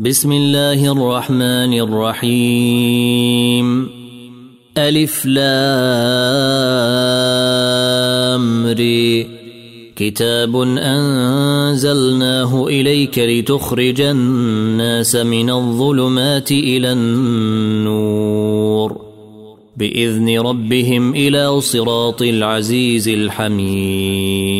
بسم الله الرحمن الرحيم. ألف لامري كتاب أنزلناه إليك لتخرج الناس من الظلمات إلى النور. بإذن ربهم إلى صراط العزيز الحميد.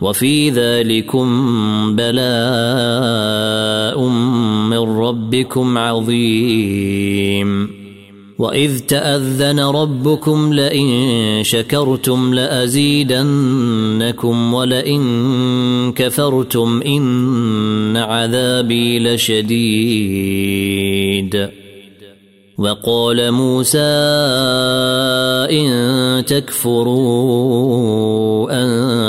وفي ذلكم بلاء من ربكم عظيم. وإذ تأذن ربكم لئن شكرتم لأزيدنكم ولئن كفرتم إن عذابي لشديد. وقال موسى إن تكفروا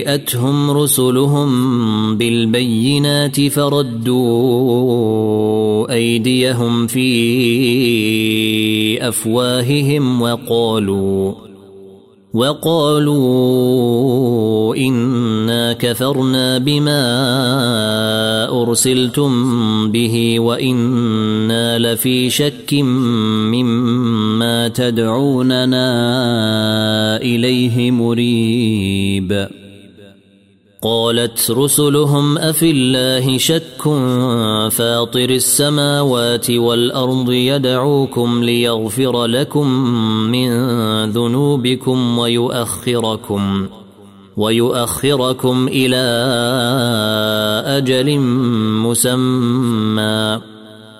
جيءتهم رسلهم بالبينات فردوا أيديهم في أفواههم وقالوا وقالوا إنا كفرنا بما أرسلتم به وإنا لفي شك مما تدعوننا إليه مريب. قالت رسلهم أفي الله شك فاطر السماوات والأرض يدعوكم ليغفر لكم من ذنوبكم ويؤخركم ويؤخركم إلى أجل مسمى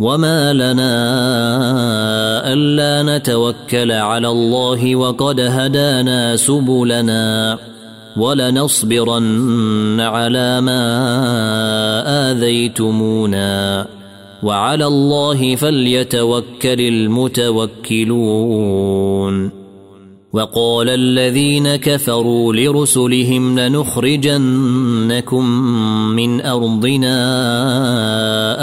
وما لنا الا نتوكل على الله وقد هدانا سبلنا ولنصبرن على ما اذيتمونا وعلى الله فليتوكل المتوكلون وقال الذين كفروا لرسلهم لنخرجنكم من ارضنا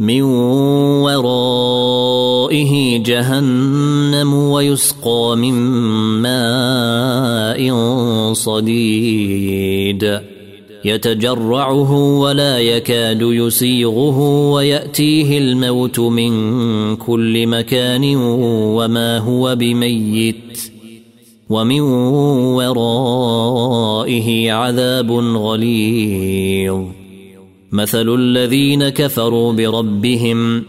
من ورائه جهنم ويسقى من ماء صديد. يتجرعه ولا يكاد يسيغه ويأتيه الموت من كل مكان وما هو بميت. ومن ورائه عذاب غليظ. مثل الذين كفروا بربهم.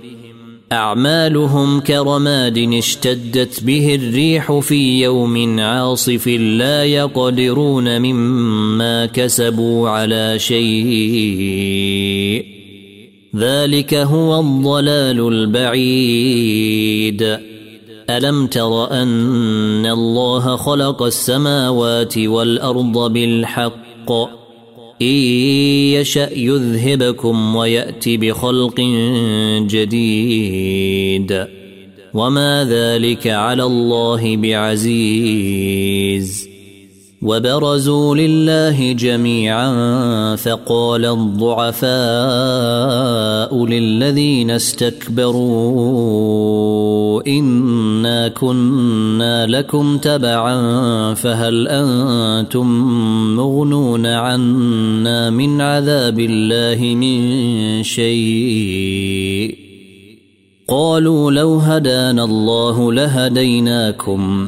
أعمالهم كرماد اشتدت به الريح في يوم عاصف لا يقدرون مما كسبوا على شيء. ذلك هو الضلال البعيد. ألم تر أن الله خلق السماوات والأرض بالحق؟ إن يشأ يذهبكم ويأتي بخلق جديد وما ذلك على الله بعزيز وبرزوا لله جميعا فقال الضعفاء للذين استكبروا انا كنا لكم تبعا فهل أنتم مغنون عنا من عذاب الله من شيء؟ قالوا لو هدانا الله لهديناكم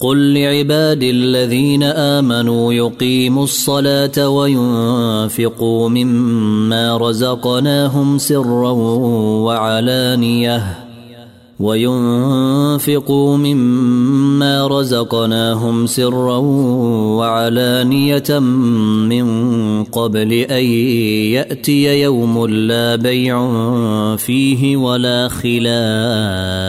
قل لعباد الذين آمنوا يقيموا الصلاة وينفقوا مما رزقناهم سرا وعلانية وينفقوا مما رزقناهم سرا وعلانية من قبل أن يأتي يوم لا بيع فيه ولا خلال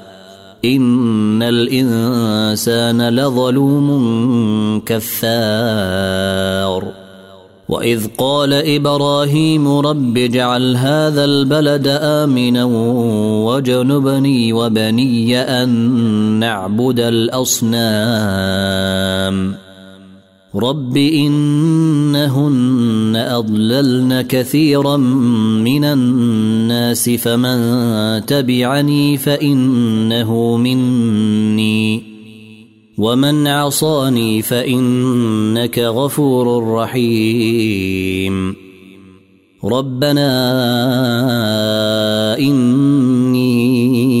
ان الانسان لظلوم كفار. واذ قال إبراهيم رب اجعل هذا البلد امنا وجنبني وبني ان نعبد الاصنام. رب انهن اضللن كثيرا من الناس فمن تبعني فانه مني ومن عصاني فانك غفور رحيم ربنا اني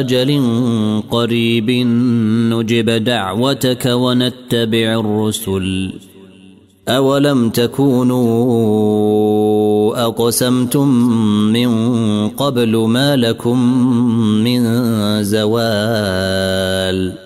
أجل قريب نجب دعوتك ونتبع الرسل. أولم تكونوا أقسمتم من قبل ما لكم من زوال؟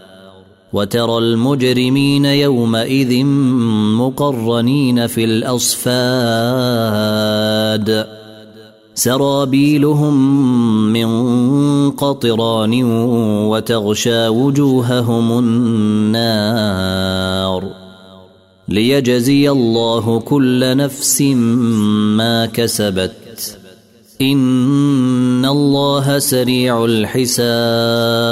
وترى المجرمين يومئذ مقرنين في الأصفاد. سرابيلهم من قطران وتغشى وجوههم النار. ليجزي الله كل نفس ما كسبت. إن الله سريع الحساب.